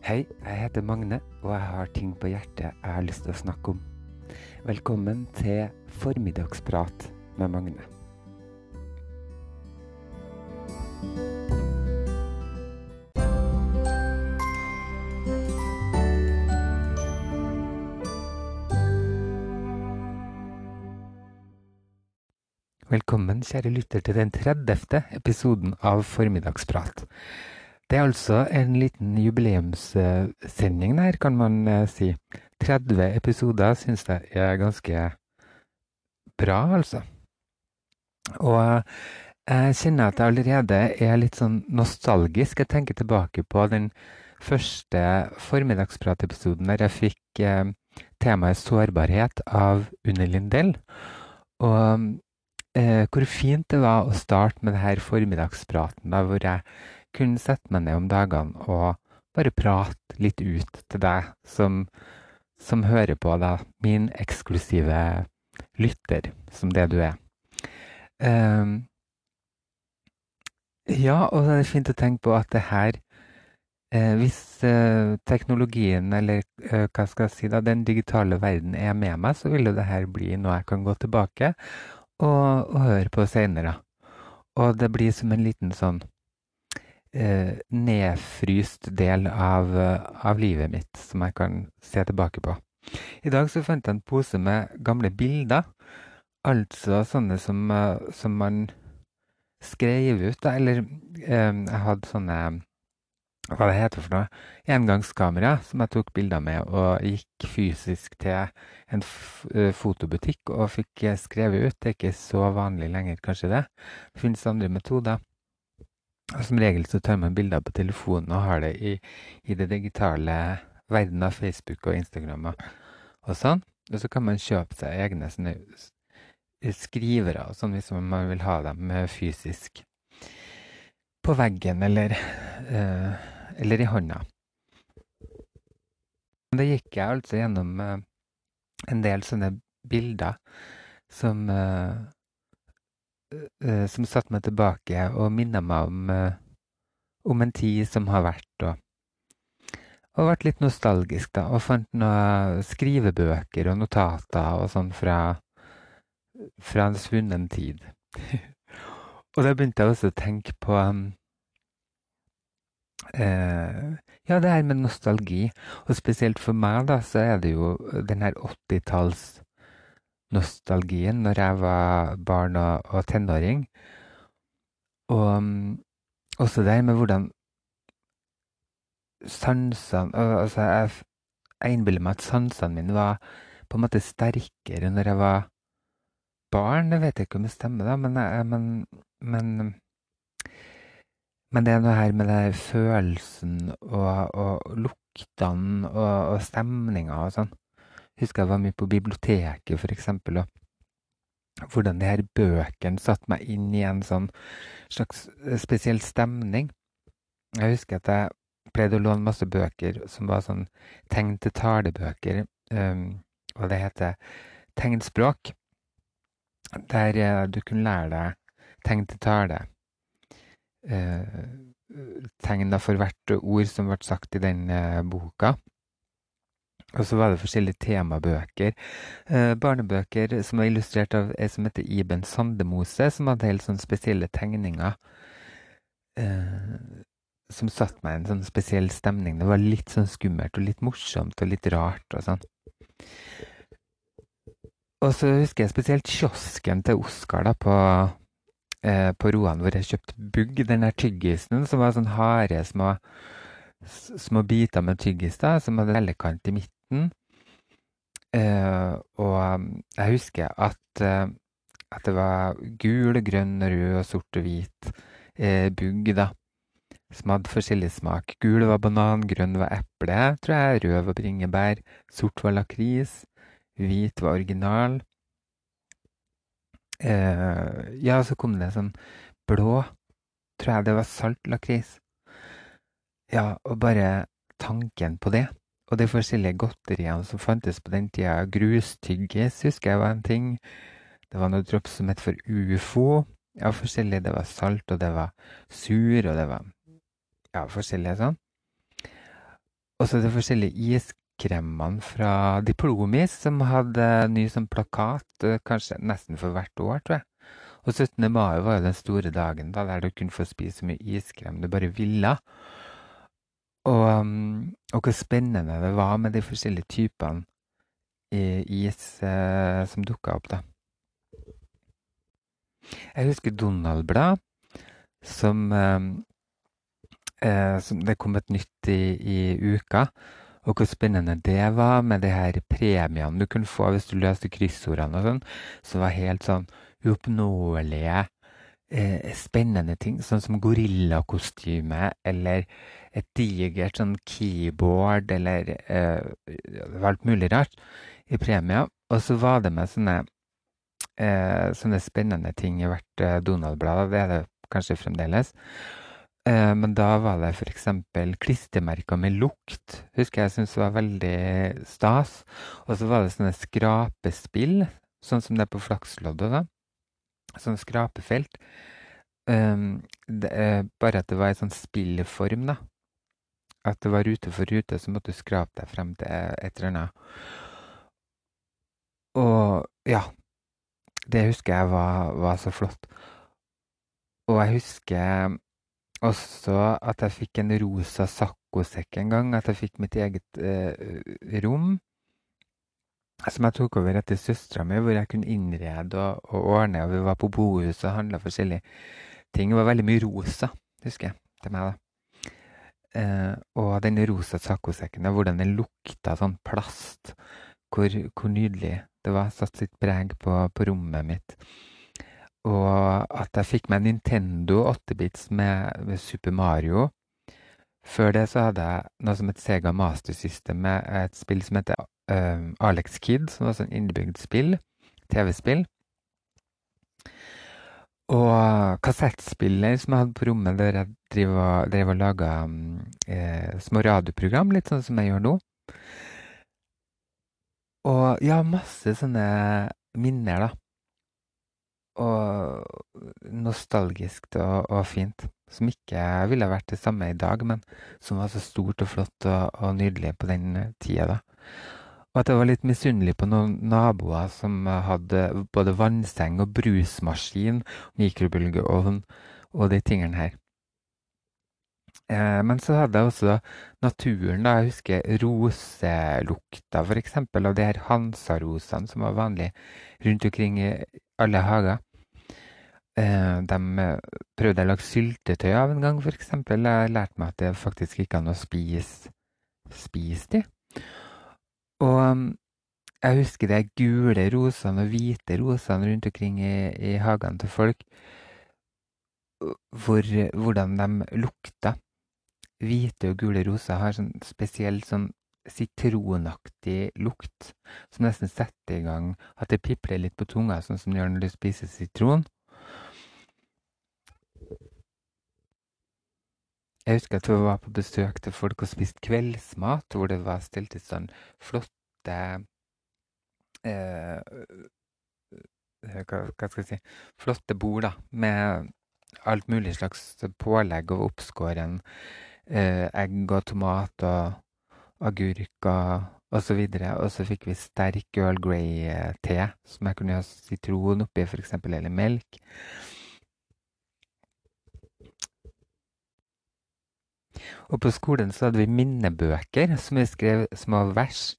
Hei, jeg heter Magne, og jeg har ting på hjertet jeg har lyst til å snakke om. Velkommen til Formiddagsprat med Magne. Velkommen, kjære lytter, til den 30. episoden av Formiddagsprat. Det er altså en liten jubileumssending der, kan man eh, si. 30 episoder syns jeg er ganske bra, altså. Og jeg kjenner at jeg allerede er litt sånn nostalgisk. Jeg tenker tilbake på den første formiddagsprat-episoden der jeg fikk eh, temaet sårbarhet av Unni Lindell. Og eh, hvor fint det var å starte med denne formiddagspraten, da, hvor jeg kunne sette meg ned om dagene og bare prate litt ut til deg som, som hører på, da, min eksklusive lytter, som det du er. Um, ja, og det er fint å tenke på at det her eh, Hvis eh, teknologien, eller eh, hva skal jeg si da, den digitale verden er med meg, så vil jo det her bli noe jeg kan gå tilbake og, og høre på seinere. Og det blir som en liten sånn nedfryst del av, av, livet mitt som jeg kan se tilbake på. I dag så fant jeg en pose med gamle bilder. Altså sånne som, som man skrev ut, da. Eller eh, jeg hadde sånne hva det heter for noe, engangskamera som jeg tok bilder med, og gikk fysisk til en fotobutikk og fikk skrevet ut. Det er ikke så vanlig lenger, kanskje det. Det finnes andre metoder. Som regel så tar man bilder på telefonen og har det i, i det digitale verden av Facebook og Instagram og, sånn. Og så kan man kjøpe seg egne sånne skrivere og sånn hvis man vil ha dem fysisk på veggen eller, eh, eller i hånda. Da gikk jeg altså gjennom eh, en del sånne bilder som uh, som satte meg tilbake og minna meg om, uh, om, en tid som har vært. Og, og vært litt nostalgisk, da. Og fant noen skrivebøker og notater og sånn fra, fra en svunnen tid. og da begynte jeg også å tenke på um, ja, det her med nostalgi. Og spesielt for meg, da, så er det jo den her 80-talls nostalgien når jeg var barn og, og tenåring. Og um, også det med hvordan sansene Altså, jeg, jeg innbiller meg at sansene mine var på en måte sterkere når jeg var barn. Det vet jeg ikke om det stemmer, da, men, men, men, men det er noe her med den følelsen og, og luktene og, og stemninga og sånn husker jeg var mye på biblioteket, f.eks. Og hvordan de her bøkene satte meg inn i en sånn slags eh, spesiell stemning. Jeg husker at jeg pleide å låne masse bøker som var sånn tegn-til-tale-bøker. Um, og det heter tegnspråk. Der uh, du kunne lære deg tegn til tale. Uh, tegn for hvert ord som ble sagt i den boka. Og så var det forskjellige temabøker. Eh, barnebøker som var illustrert av ei som heter Iben Sandemose, som hadde helt sånne spesielle tegninger. Eh, som satte meg i en sånn spesiell stemning. Det var litt sånn skummelt og litt morsomt og litt rart og sånn. Og så husker jeg spesielt kiosken til Oskar da på, eh, på Roan, hvor jeg kjøpte Bugg, den der tyggisen som var sånn harde små små biter med tyggis da, som hadde hellekant i midten midten. Eh, og um, jeg husker at, eh, at, det var gul, grønn, rød, sort og hvit eh, bugg, da. Som hadde forskjellig smak. Gul var banan, grønn var eple, tror jeg. Rød var bringebær. Sort var lakris. Hvit var original. Eh, ja, så kom det sånn blå. Tror jeg det var salt lakris. Ja, og bare tanken på det og de forskjellige godteriene som fantes på den tida. Grustyggis husker jeg var en ting. Det var noe drops som het for ufo. Ja, forskjellig. Det var salt, og det var sur, og det var ja, forskjellige sånn. Og så de forskjellige iskremmene fra Diplomis, som hadde ny som plakat, kanskje nesten for hvert år, tror jeg. Og 17. mai var jo den store dagen da, der du kunne få spise så mye iskrem du bare ville. Og, og hvor spennende det var med de forskjellige typene is eh, som dukka opp, da. Jeg husker Donald-blad, som, eh, som Det kom et nytt i, i, uka. Og hvor spennende det var med de her premiene du kunne få hvis du løste kryssordene og sånn. Som var helt sånn uoppnåelige, eh, spennende ting. Sånn som gorillakostyme eller et digert sånn keyboard eller eh, alt mulig rart i premier. Og så var det med sånne eh, sånne spennende ting i hvert eh, Donald-blad. Det er det kanskje fremdeles. Eh, men da var det f.eks. klistremerker med lukt. Husker jeg syntes var veldig stas. Og så var det sånne skrapespill, sånn som det er på Flaksloddet. da. Sånn skrapefelt. Um, det, bare at det var i sånn spillform, da. At det var rute for rute, så måtte du skrape deg frem til et eller annet. Og ja, det husker jeg var, var så flott. Og jeg husker også at jeg fikk en rosa saccosekk en gang. At jeg fikk mitt eget eh, rom. Som jeg tok over etter søstera mi, hvor jeg kunne innrede og, og, ordne. Og vi var på bohuset og handla forskjellige ting. Det var veldig mye rosa, husker jeg, til meg. da. Eh, og den rosa saccosekken, hvordan den lukta sånn plast. Hvor, hvor nydelig det var satt sitt preg på, på, rommet mitt. Og at jeg fikk meg Nintendo 8-bits med, med, Super Mario. Før det så hadde jeg noe som het Sega Master System med et spill som heter uh, Alex Kid, som var sånn innebygd spill. TV-spill. Og kassettspiller som jeg hadde på rommet der jeg drev og, drev og laga um, eh, små radioprogram, litt sånn som jeg gjør nå. Og ja, masse sånne minner, da. Og nostalgisk og, og fint. Som ikke ville vært det samme i dag, men som var så stort og flott og, og nydelig på den tida, da. Og at jeg var litt misunnelig på noen naboer som hadde både vannseng og brusmaskin, mikrobølgeovn og de tingene her. Eh, men så hadde jeg også naturen. da, Jeg husker roselukta f.eks. av de her hansarosene som var vanlige rundt omkring i alle hager. Eh, de prøvde å lage syltetøy av en gang, f.eks. Jeg lærte meg at det faktisk gikk an å spise, spise de. Og mm, jeg husker de gule rosene og hvite rosene rundt omkring i, i hagene til folk. Hvor, hvordan de lukta hvite og gule roser har sånn spesiell sånn sitronaktig lukt som nesten setter i gang at det pipler litt på tunga, sånn som det gjør når du spiser sitron. Jeg husker at vi var på besøk til folk og spiste kveldsmat, hvor det var stilt ut sånn flotte eh, hva, hva, skal jeg si Flotte bord, da, med alt mulig slags pålegg og oppskåren eh, egg og tomat og agurker osv. Og så fikk vi sterk Earl Grey-te, som jeg kunne ha sitron oppi, f.eks., eller melk. Og på skolen så hadde vi minnebøker som vi skrev små vers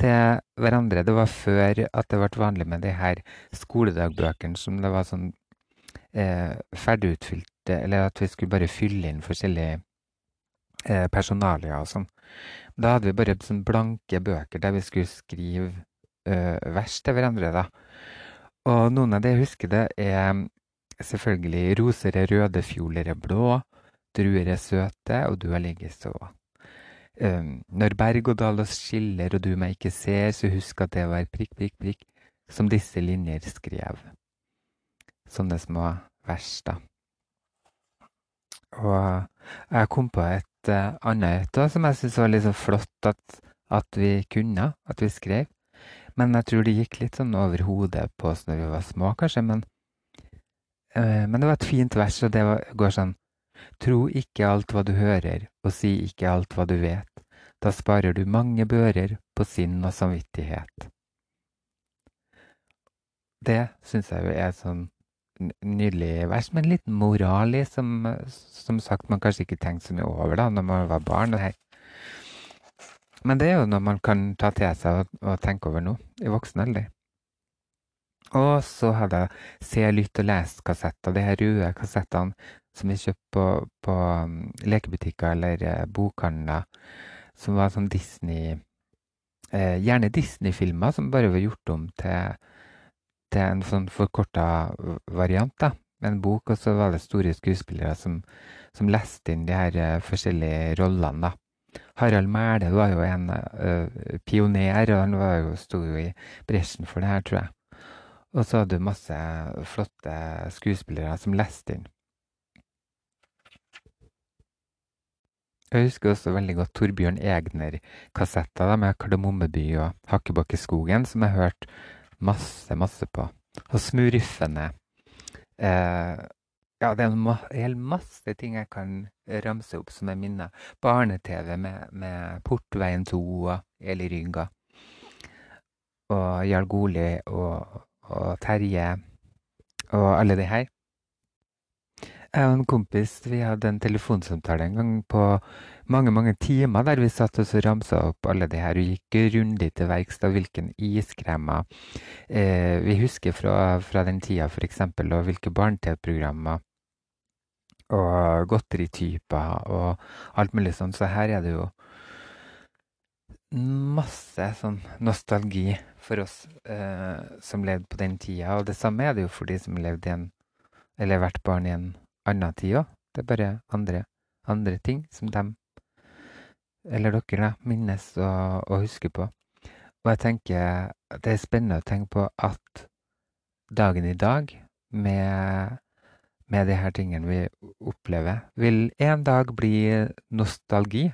til hverandre. Det var før at det ble vanlig med de her skoledagbøkene som det var sånn eh, ferdigutfylte, eller at vi skulle bare fylle inn forskjellige eh, personalia og sånn. Da hadde vi bare sånn blanke bøker der vi skulle skrive eh, vers til hverandre, da. Og noen av de jeg husker, det er selvfølgelig roser er røde, fjoler er blå, druer er søte, og du har ligget så. Um, når berg og dal oss skiller og du meg ikke ser, så husk at det var prikk, prikk, prikk, som disse linjer skrev. Sånne små vers, da. Og jeg kom på et uh, annet et som jeg syntes var litt så flott at, at, vi kunne, at vi skrev. Men jeg tror det gikk litt sånn over hodet på oss når vi var små, kanskje. Men, uh, men det var et fint vers, og det var, går sånn Tro ikke alt hva du hører, og si ikke alt hva du vet. Da sparer du mange bører på sinn og samvittighet. Det syns jeg jo er sånn nydelig vers men en liten moral i, som, som sagt man kanskje ikke tenkte så mye over da når man var barn. Men det er jo noe man kan ta til seg og, og tenke over nå, i voksen alder. Og så hadde jeg Se, lytt og les-kassetter, de her røde kassettene som vi kjøpte på, på um, lekebutikker eller uh, bokhandler, som var sånn Disney eh, Gjerne Disney-filmer som bare var gjort om til til en sånn forkorta variant, da. En bok, og så var det store skuespillere som, som leste inn de her uh, forskjellige rollene, da. Harald Mæle var jo en uh, pioner, og han var jo, sto jo i bresjen for det her, tror jeg. Og så hadde du masse flotte skuespillere som leste inn. Jeg husker også veldig godt Torbjørn Egner-kassetter med Kardemommeby og Hakkebakkeskogen, som jeg hørte masse, masse på. Og Smurfene. Eh, ja, det er en hel masse ting jeg kan ramse opp som er minner. Barne-TV med, med, Portveien 2 og Eli Rynga. Og Jarl Goli og, og Terje og alle de her. Jeg og en kompis vi hadde en telefonsamtale en gang på mange mange timer der vi satt og ramsa opp alle de her og gikk grundig til verks av hvilken iskremer eh, vi husker fra, fra den tida, f.eks., og hvilke barne-TV-programmer og godterityper og alt mulig sånn. Så her er det jo masse sånn nostalgi for oss eh, som levde på den tida. Og det samme er det jo for de som levde i en eller vært barn i en annen tid òg. Det er bare andre, andre ting som de eller dere, da, minnes og, og husker på. Og jeg tenker det er spennende å tenke på at dagen i dag, med, med de her tingene vi opplever, vil en dag bli nostalgi.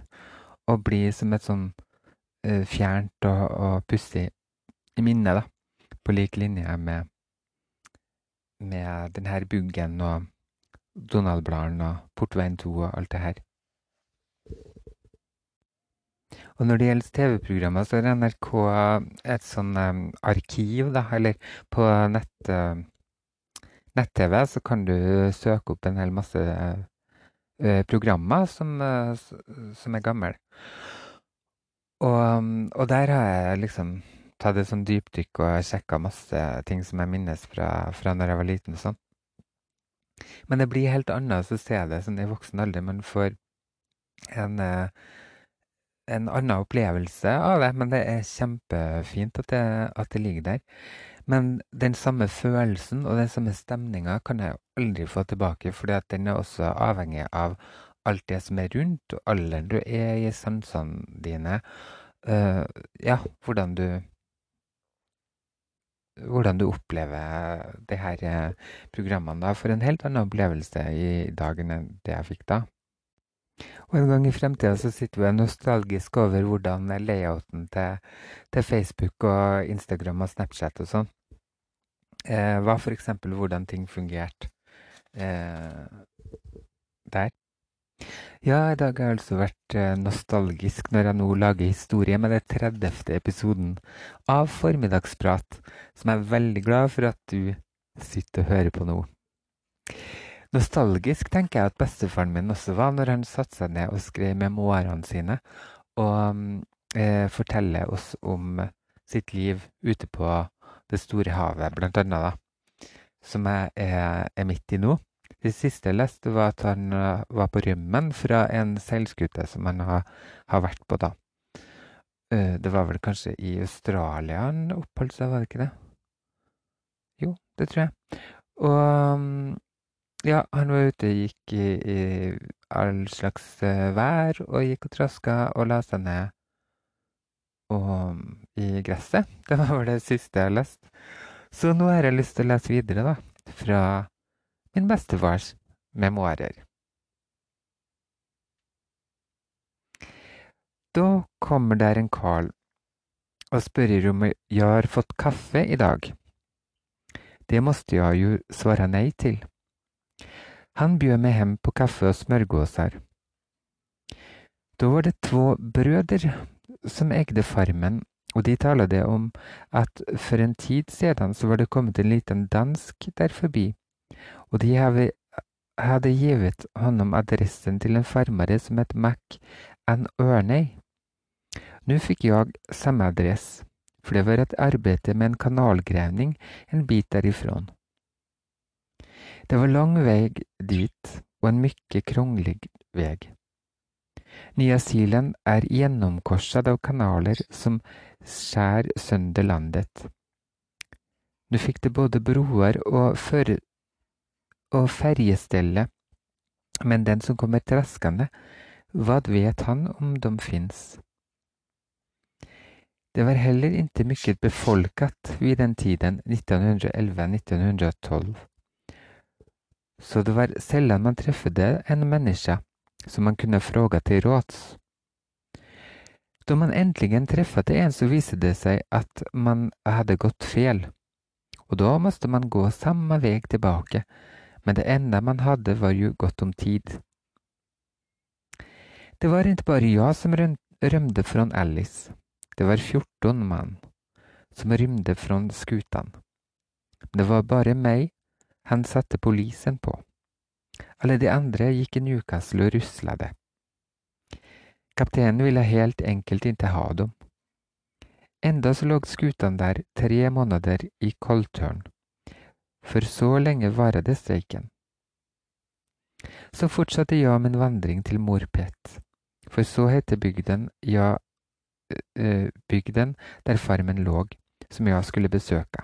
Og bli som et sånn uh, fjernt og, og pussig minne, da. På lik linje med, med den her Buggen og Donald-bladene og Portveien 2 og alt det her. Og når det gjelder TV-programmer, så er NRK et sånn um, arkiv, da. Eller på nett, uh, nett-TV så kan du søke opp en hel masse uh, programmer som, uh, som, er gamle. Og, og, der har jeg liksom tatt et sånn dypdykk og sjekka masse ting som jeg minnes fra, fra når jeg var liten. og sånn. Men det blir helt annet å se det sånn i voksen alder. Man får en, eh, en annen opplevelse av det, men det er kjempefint at det, at det ligger der. Men den samme følelsen og den samme stemninga kan jeg aldri få tilbake, for den er også avhengig av alt det som er rundt, og alderen du er i sansene dine. Uh, ja, hvordan du hvordan du opplever de her eh, programmene. da, For en helt annen opplevelse i dag enn det jeg fikk da. Og en gang i fremtida så sitter vi nostalgisk over hvordan layouten til, til Facebook og Instagram og Snapchat og sånn eh, var f.eks. hvordan ting fungerte eh, der. Ja, i dag har jeg altså vært eh, nostalgisk når jeg nå lager historie med den 30. episoden av Formiddagsprat, som jeg er veldig glad for at du sitter og hører på nå. Nostalgisk tenker jeg at bestefaren min også var når han satte seg ned og skrev memoarene sine og eh, forteller oss om sitt liv ute på det store havet, blant annet, da, som jeg er, er midt i nå. Det siste jeg leste, var at han uh, var på rømmen fra en seilskute som han har, har vært på da. Uh, det var vel kanskje i Australia han oppholdt seg, var det ikke det? Jo, det tror jeg. Og um, ja, han var ute, og gikk i, i all slags uh, vær, og gikk og traska og la seg ned og, um, i gresset. Det var vel det siste jeg leste. Så nå har jeg lyst til å lese videre, da. Fra min bestefars memoarer. Da kommer der en Carl og spør om jeg har fått kaffe i dag. Det måtte jeg jo svare nei til. Han bjöd meg hjem på kaffe og smørgåser. Da var det två brødre som eide farmen, og de talade om at for en tid siden så var det kommet en liten dansk der forbi, og de hadde givet honom adressen til en farmare som het Mac N. Ørney. Nå fikk jeg samme adress, for det var et arbeide med en kanalgravning en bit derifrån. Det var lang vei dit, og en mykje kronglig vei. Nya Zealand er gjennomkorset av kanaler som skjær sønder landet. Nå fikk det både broer og, og ferjestellet, men den som kommer traskende, hva vet han om de fins? Det var heller ikke mye befolket vid den tiden, 1911-1912, så det var sällan man träffade en människa som man kunne fråga til råds. Da man endelig träffade en så viste det seg at man hadde gått fel, og da måtte man gå samme vei tilbake, men det enda man hadde var jo godt om tid. Det var ikke bare jeg som rømte fra Alice, det var 14 mann som rymde fra skutan. Det var bare meg han satte polisen på. Alle de andre gikk i Newcastle og ruslade. Kapteinen ville helt enkelt ikke ha dem. Enda så lå skutan der tre måneder i koldtørn, for så lenge varade streiken. Så fortsatte jeg min vandring til Morpet, for så heter bygden, ja, bygden der farmen lå, som jeg skulle besøke.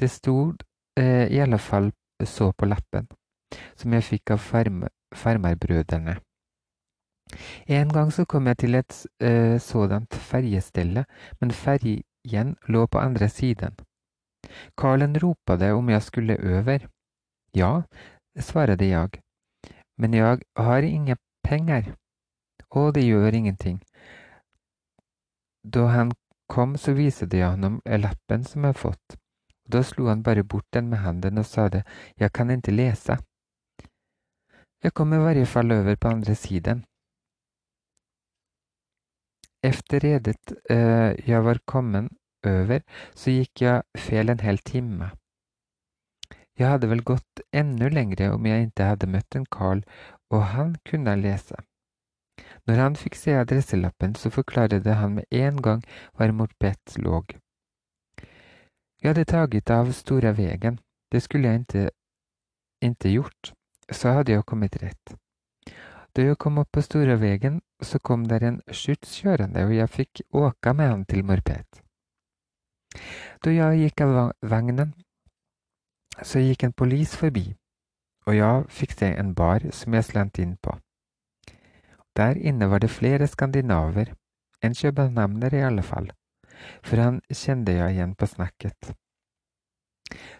Det stod eh, i alle fall så på lappen, som jeg fikk av farmerbrødrene. En gang så kom jeg til et eh, sådant ferjestelle, men ferjen lå på andre siden. Karlen ropade om jeg skulle over. Ja, svarte jeg, men jeg har ingen penger. Og det gjør ingenting. Da han kom, så viste jeg ham lappen som jeg har fått. Da slo han bare bort den med hendene og sa det, jeg kan ikke lese. Jeg kom i hvert fall over på andre siden. Efter redet uh, jeg var kommet over, så gikk jeg fel en hel time. Jeg hadde vel gått enda lengre om jeg ikke hadde møtt en Carl, og han kunne lese. Når han fikk se adresselappen, så forklarte han med en gang hvor Morpet låg. Jeg hadde taget av stora vegen, Det skulle jeg ikke, ikke gjort. Så hadde jeg kommet rett. Da jeg kom opp på stora vegen, så kom der en skjuts kjørende, og jeg fikk åka med han til Murpet. Då jag gick av vagnen så gick en polis förbi och jag fick se en bar som jag slant in på. Där inne var det flera skandinaver, en köpenhamnare i alla fall for han kjente jeg igjen på snakket.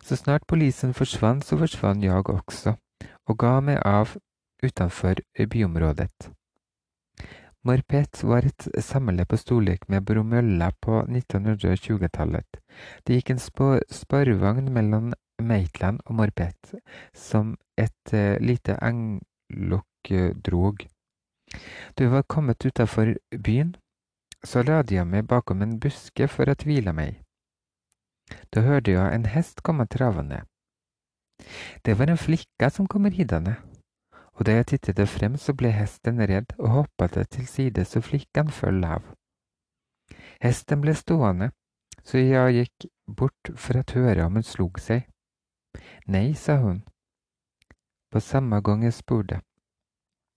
Så snart polisen forsvant, så forsvant jeg også, og ga meg av utenfor byområdet. Morpet var et samle på storlek med Bromølla på 1920-tallet. Det gikk en sparvogn mellom Maitland og Morpet, som et uh, lite englokk drog. Da vi var kommet utenfor byen, så lade jeg meg bakom en buske for å hvile meg. Da hørte jeg en hest komme travende. Det var en flikka som kom ridende, og da jeg tittet frem, så ble hesten redd og hoppet til side så flikken föll av. Hesten ble stående, så jeg gikk bort for å høre om hun slog seg. Nei, sa hun. På samme gang jeg spurte.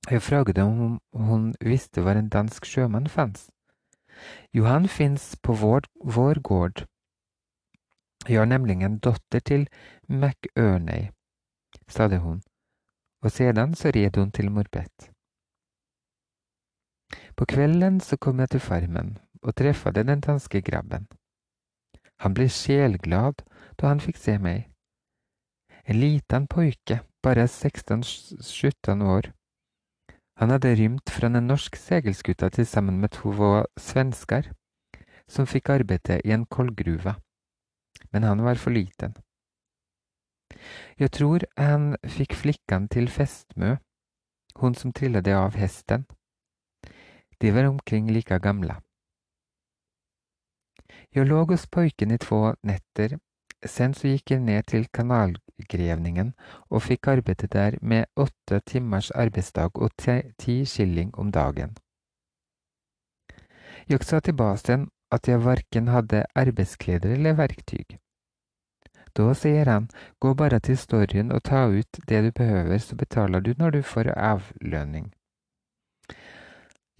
Jeg spurte om hun visste hvor en dansk sjømann fanns. Johan fins på vår, vår gård. har nemlig en dotter til McEarney, sa hon, och sedan så red hon till Morbett. På kvällen så kom jag till farmen och träffade den danske grabben. Han blev själglad då han fick se mig. En liten pojke, bara 16-17 år, han hadde rymt fra en norsk segelskuta til sammen med to svensker, som fikk arbeide i en kullgruve, men han var for liten. Jeg tror han fikk flikkene til festmø, hon som trillade av hästen. De var omkring lika gamla. Jag låg hos pojken i två nätter. Sen så gikk jeg ned til kanalgrevningen og fikk arbeide der med åtte timers arbeidsdag og ti skilling om dagen. Jeg sa til basen at jeg verken hadde arbeidskleder eller verktyg. Då sier han, gå bare til storyen og ta ut det du behøver, så betaler du når du får avlønning.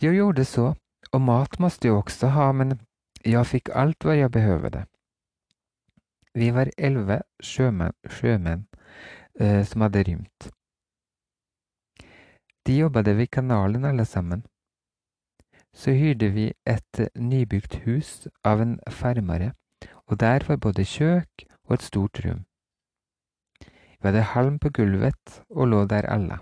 Jeg gjorde så, og mat måtte jeg også ha, men jeg fikk alt hva jeg behøvde. Vi var elleve sjømenn, sjømenn eh, som hadde rymt. De jobbet ved kanalen allesammen. Så hyrde vi et nybygd hus av en farmare og der var både kök och et stort rum. Vi hadde halm på gulvet og lå der alle.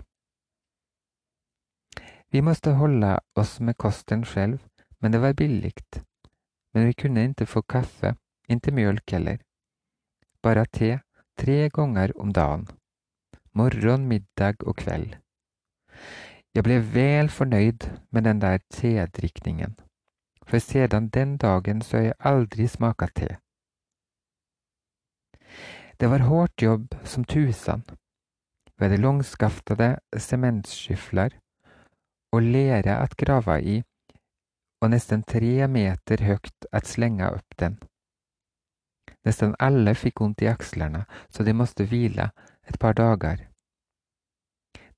Vi måtte holde oss med kosten selv, men det var billigt. Men vi kunne ikke få kaffe, inte mjölk heller. Bare te, tre ganger om dagen. Morgon, middag og kveld. Jeg ble vel fornøyd med den der tedrikningen, for sedan den dagen så har jeg aldri smakat te. Det var hårt jobb som tusan. ved det långskaftade cementskyfflar og lære att grava i og nesten tre meter høyt at slenga opp den. Nesten alle fikk vondt i akslene, så de måtte hvile et par dager.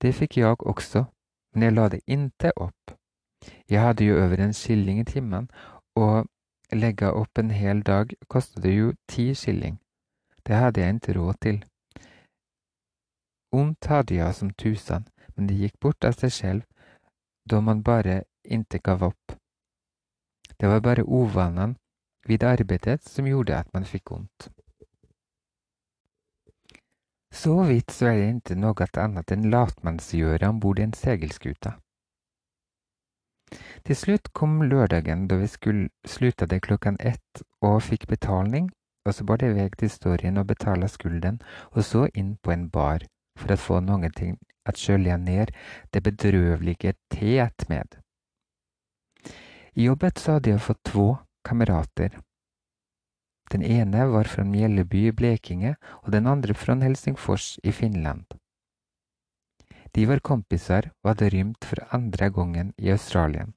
Det fikk jeg også, men jeg la det inte opp. Jeg hadde jo over en skilling i timmen og legge opp en hel dag kostet jo ti shilling. Det hadde jeg ikke råd til. Ont hadde jag som tusan, men det gikk bort av seg selv då man bare inte gav opp. Det var bare ovanan vid arbeidet som gjorde at man fikk ont. Så vidt så er det ikke noe annet enn än om ombord i en segelskuta. Til slutt kom lørdagen da vi skulle, slutade klockan ett og fikk betalning och så bar de vei til historien og betala skulden og så inn på en bar for å få noen ting at skölja ned det bedrøvelige teet med. I jobbet så hadde jeg fått två kamerater. Den ene var från Mjelleby i Blekinge og den andre från Helsingfors i Finland. De var kompiser og hadde rymt for andre gången i Australien.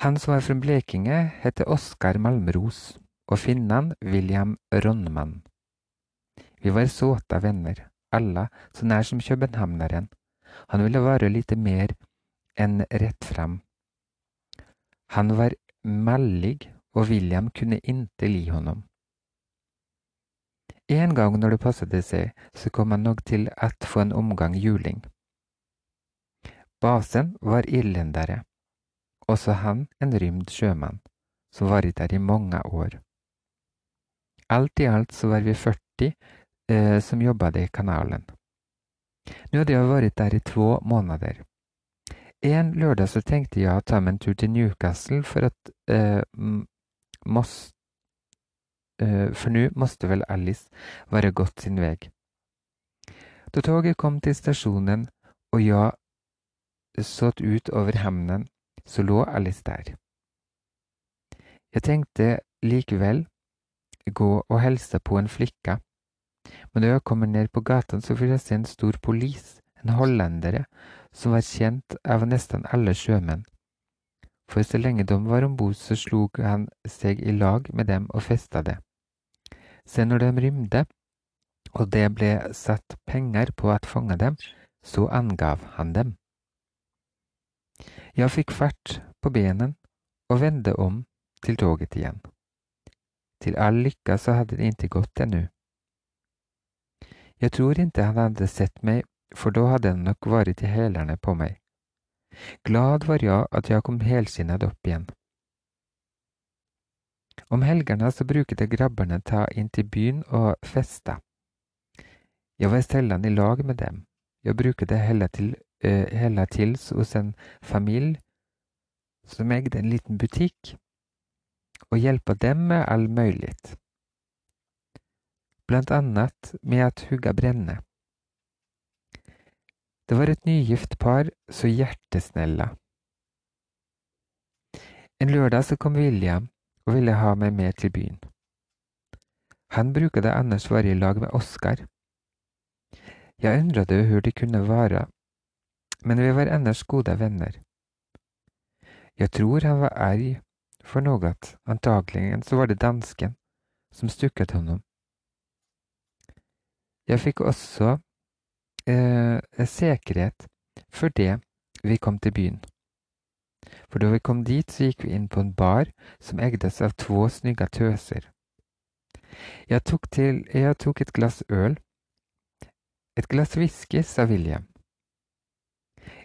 Han som var från Blekinge heter Oskar Malmros och finnen William Ronman. Vi var såta venner, alle så nær som københavneren. Han ville være lite mer enn rett frem. Han var mallig og William kunne inte li honom. En gang når det passet seg, så kom han nok til att få en omgang juling. Basen var irlendere, også så han en rymd sjømann, som var der i mange år. Allt i alt så var vi 40 eh, som jobbet i kanalen. Nå hadde jeg vært der i to måneder. En lørdag så tenkte jeg å ta meg en tur til Newcastle for at eh, måste, eh, For nå måtte vel Alice være gått sin vei. Da toget kom til stasjonen og jeg såg ut over hamnen så lå Alice der. Jeg tenkte likväl gå og hälsa på en flikke. Men da jeg kommer ned på gata, så får jeg se en stor polis, en hollendere, som var kjent av nesten alle sjømenn. For så lenge de var ombord så slog han seg i lag med dem og festa det. Se når de rymde og det ble satt penger på å fange dem, så angav han dem. Jeg fikk fart på benen og vendte om til toget igen. Till all lycka så hade det inte gått ännu. Jag tror inte han hade sett mig, för då hade han nog varit i hälarna på mig. Glad var jag att jag kom helskinnad upp igen. Om helgerna så brukade grabbarna ta in till byn och festa. Jag var sällan i lag med dem. Jag brukade hälla till, äh, hälla tills hos en familj som ägde en liten butik och hjälpa dem med all mulig, blant annet med at hugga brenne. Det var et nygift par så hjertesnella. En lørdag så kom William og ville ha meg med til byen. Han bruker det annars være i lag med Oskar. Jeg undrade hvor de kunne være, men vi var ellers gode venner. Jeg tror han var arg for noe, antagligen så var det dansken som stukket honom. Jeg fikk også eh, säkerhet for det vi kom til byen. For da vi kom dit, så gikk vi inn på en bar som ägdes av två snygga töser. Jeg tok, till, jag tog et glass øl. Et glass whisky, sa William.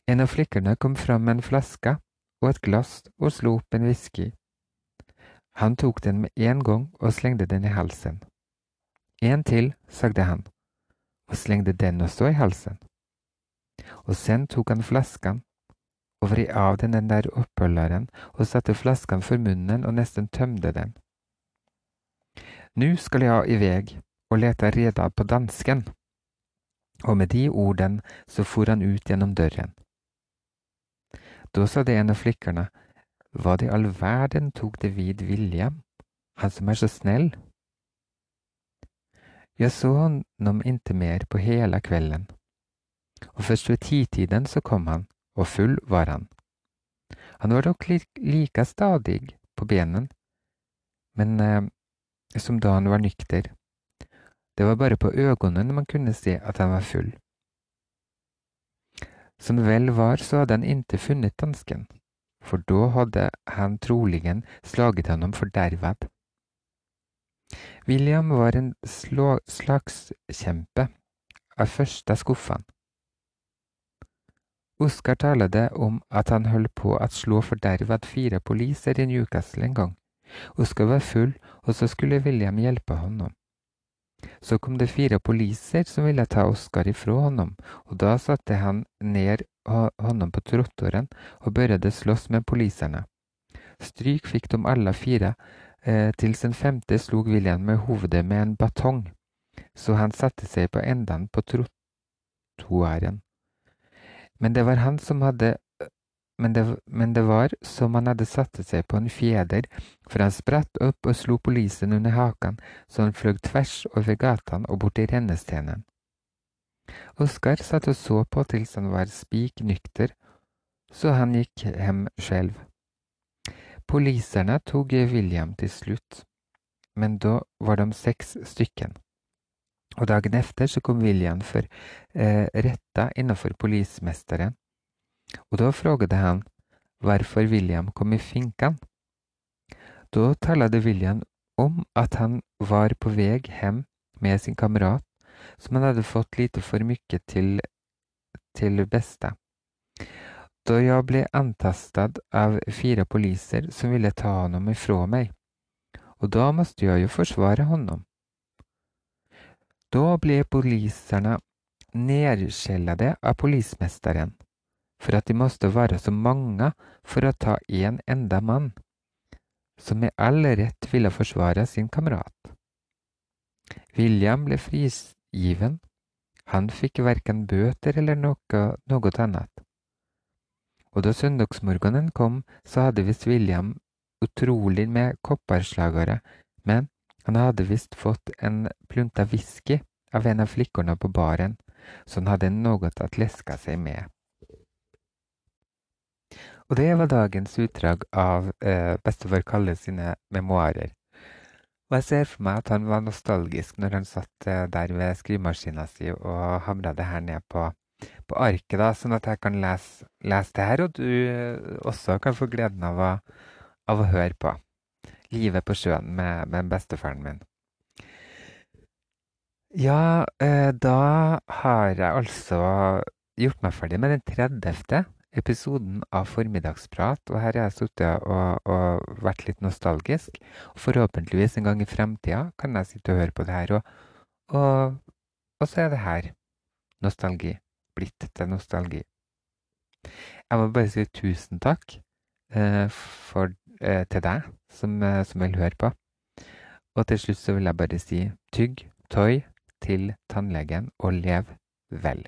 En av flickorna kom fram med en flaska og et glass og slo opp en whisky. Han tok den med en gang og slengte den i halsen. En til, sagde han, og slengte den også i halsen. Og sen tok han flasken og vred av den den der oppholderen og satte flasken for munnen og nesten tømte den. Nu skal jeg i veg og lete reda på dansken. Og med de ordene så for han ut gjennom døren. Da sa det en av flikkerne, hva i all verden tok det vid William, han som er så snill? Jeg så honom inte mer på hele kvelden, og først ved titiden så kom han, og full var han. Han var dock like stadig på benen, men eh, som da han var nykter. Det var bare på øynene man kunne se at han var full. Som vel var, så hadde han inte funnet dansken, for da hadde han troligen slaget ham fordervet. William var en slagskjempe av første skuffen. Oskar talte om at han holdt på å slå fordervet fire poliser i Newcastle en gang. Oskar var full, og så skulle William hjelpe honom. Så kom det fire poliser som ville ta Oskar ifra honom, og da satte han ned honom på trottoaren og begynte slåss med poliserne. Stryk fikk de alle fire, eh, til sin femte slog William med hovedet med en batong, så han satte seg på enden på trottoaren. Men det var han som hadde men det, men det, var som han hadde satt seg på en fjeder, for han spratt opp og slo polisen under hakan, så han fløy tvers over gatan og bort til rennestenen. Oskar satt og så på til han var spik nykter, så han gikk hjem selv. Poliserne tok William til slutt, men da var de seks stykken. Og dagen efter så kom William for eh, retta innenfor polismesteren og da frågade han hvorfor William kom i finkan. Da talte William om at han var på vei hjem med sin kamerat, som han hadde fått lite for mye til, til beste. Da jeg ble antastet av fire poliser som ville ta honom ifra meg, og da måtte jeg jo forsvare honom. Da ble poliserne nedskjellet av polismesteren for at de måtte være så mange for å ta en enda mann, som med all rett ville forsvare sin kamerat. William ble frigiven, han fikk verken bøter eller noe, noe annet. Og da søndagsmorgenen kom, så hadde visst William utrolig med kopperslagere, men han hadde visst fått en plunta whisky av en av flikkene på baren, så han hadde noe å leske seg med. Og det var dagens utdrag av eh, bestefar Kalle sine memoarer. Og jeg ser for meg at han var nostalgisk når han satt eh, der ved skrivemaskina si og hamra det her ned på, på, arket, da, sånn at jeg kan lese, lese det her, og du eh, også kan få gleden av å, av å høre på. Livet på sjøen med, med bestefaren min. Ja, eh, da har jeg altså gjort meg ferdig med den 30 episoden av Formiddagsprat, og her har jeg sittet og, og, vært litt nostalgisk. Forhåpentligvis en gang i fremtida kan jeg sitte og høre på det her, og, og, og så er det her nostalgi blitt til nostalgi. Jeg må bare si tusen takk eh, for, eh, til deg som, eh, som vil høre på. Og til slutt så vil jeg bare si tygg, tøy til tannlegen og lev vel.